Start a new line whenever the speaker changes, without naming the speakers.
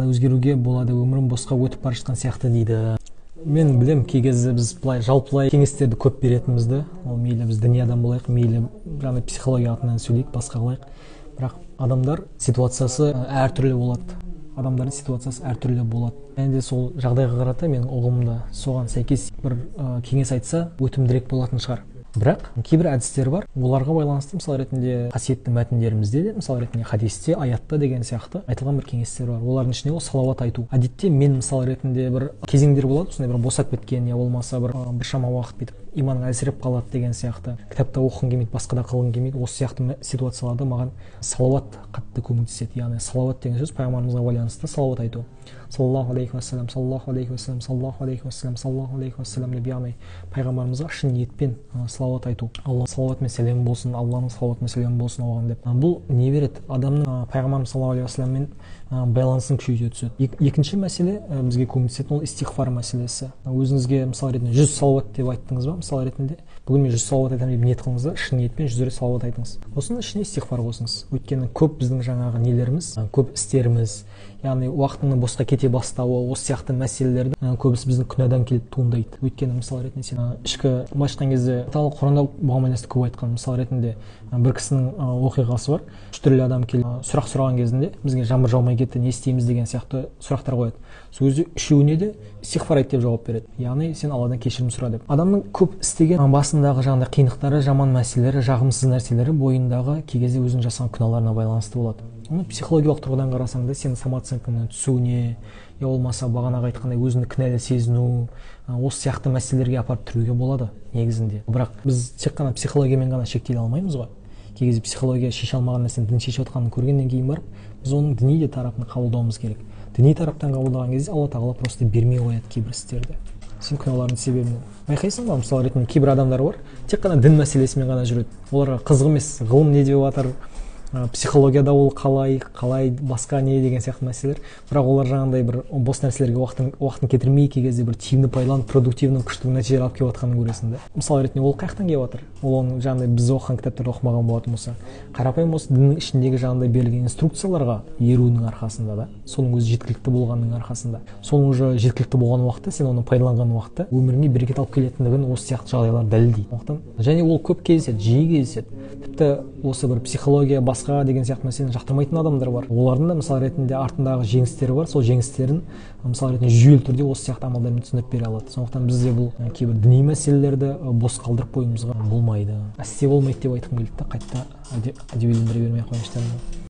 қалай өзгеруге болады өмірім босқа өтіп бара жатқан сияқты дейді. Мен білемін кей кезде біз былай жалпылай кеңестерді көп беретінімізді ол мейлі біз діни адам болайық мейлі жаңағы психология атынан сөйлейік басқа қылайық. Бірақ адамдар ситуациясы әртүрлі болады. Адамдардың ситуациясы әртүрлі болады. Және де сол жағдайға қарата менің ұғымымда соған сәйкес бір ә, кеңес айтса өтімдірек болатын шығар. Бірақ кейбір әдістер бар. Оларға байланысты мысал ретінде қасиетті мәтіндерімізде де мысал ретінде хадисте аятта деген сияқты айтылған бір кеңестер бар. Олардың ішінде ол салауат айту. Әдетте мен мысал ретінде бір кезеңдер болады. Осындай бір босап кеткен я болмаса бір біршама уақыт бүйтіп. Иманың әлсіреп қалады деген сияқты. Кітапта оқығың келмейді басқа да қылғың келмейді. Осы сияқты ситуацияларда маған салауат қатты көмектеседі. Яғни салауат деген сөз пайғамбарымызға байланысты салауат айту. Саллаллаху алейхи уассалам саллаллаху алейхи уассалам саллаллаху алейхи уассалам саллаллаху алейхи уассалам деп яғни пайғамбарымызға шын ниетпен салауат айту. Алла салауат мен сәлем болсын алланың салауаты мен сәлемі болсын оған деп. Бұл не береді? Адамның пайғамбарымыз саллаллаху алейхи уассаламмен байланысын күшейте түседі. Екінші мәселе бізге көмектесетін ол истихфар мәселесі. Өзіңізге мысал ретінде жүз салауат деп айттыңыз ба? Мысал ретінде бүгін мен жүз салауат айтамын деп ниет қылыңыз да шын ниетпен жүз рет салауат айтыңыз. Осының ішіне истихфар қосыңыз өйткені көп біздің жаңағы нелеріміз көп істеріміз яғни уақытыңның босқа кете бастауы осы сияқты мәселелерді көбісі біздің күнәдан келіп туындайды. Өйткені мысал ретінде сен ішкі былайша айтқан кезде құранда бұған байланысты көп айтқан. Мысал ретінде бір кісінің оқиғасы бар. Үш түрлі адам келіп сұрақ сұраған кезінде бізге жаңбыр жаумай кетті не істейміз деген сияқты сұрақтар қояды. Сол кезде үшеуіне де истихфар айт деп жауап береді. Яғни сен алладан кешірім сұра деп. Адамның көп істеген басындағы жаңағыдай қиындықтары жаман мәселелері жағымсыз нәрселері бойындағы кей кезде өзінің жасаған күнәларына байланысты болады. Оны психологиялық тұрғыдан қарасаң да сенің самооценкаңның түсуіне я болмаса бағанағы айтқандай өзіңді кінәлі сезіну осы сияқты мәселелерге апарып тіреуге болады негізінде. Бірақ біз тек қана психологиямен ғана шектеле алмаймыз ғой. Кей кезде психология шеше алмаған нәрсені дін шешіп жатқанын көргеннен кейін барып біз оның діни де тарапын қабылдауымыз керек. Діни тараптан қабылдаған кезде алла тағала просто бермей қояды кейбір істерді. Сен күнәлардың себебінен байқайсың ба? мысалы ретінде кейбір адамдар бар тек қана дін мәселесімен ғана жүреді. оларға қызық емес ғылым не деп жатыр психологияда ол қалай қалай басқа не деген сияқты мәселелер бірақ олар жаңағыдай бір бос нәрселерге уақытын уақытын кетірмей кей кезде бір тиімді пайдаланып продуктивный күшті нәтижелер алып келіп жатқанын көресің да. Мысалы ретінде ол қай жақтан келіп жатыр? Ол оның жаңағыдай біз оқыған кітаптарды оқымаған болатын болса. Қарапайым осы діннің ішіндегі жаңағыдай берілген инструкцияларға еруінің арқасында да соның өзі жеткілікті болғанның арқасында. Соның уже жеткілікті болған уақытта сен оны пайдаланған уақытта өміріңе берекет алып келетіндігін осы сияқты жағдайлар дәлелдейді. Және ол көп кездеседі жиі кездеседі. Тіпті осы бір психология басқа деген сияқты мәселені жақтырмайтын адамдар бар. Олардың да мысал ретінде артындағы жеңістері бар. Сол жеңістерін мысал ретінде жүйелі түрде осы сияқты амалдармен түсіндіріп бере алады. Сондықтан бізде бұл кейбір діни мәселелерді бос қалдырып қоюымызға болмайды. Әсте болмайды деп айтқым келді да қайта әдебиеттендіре бермей ақ қояйыншы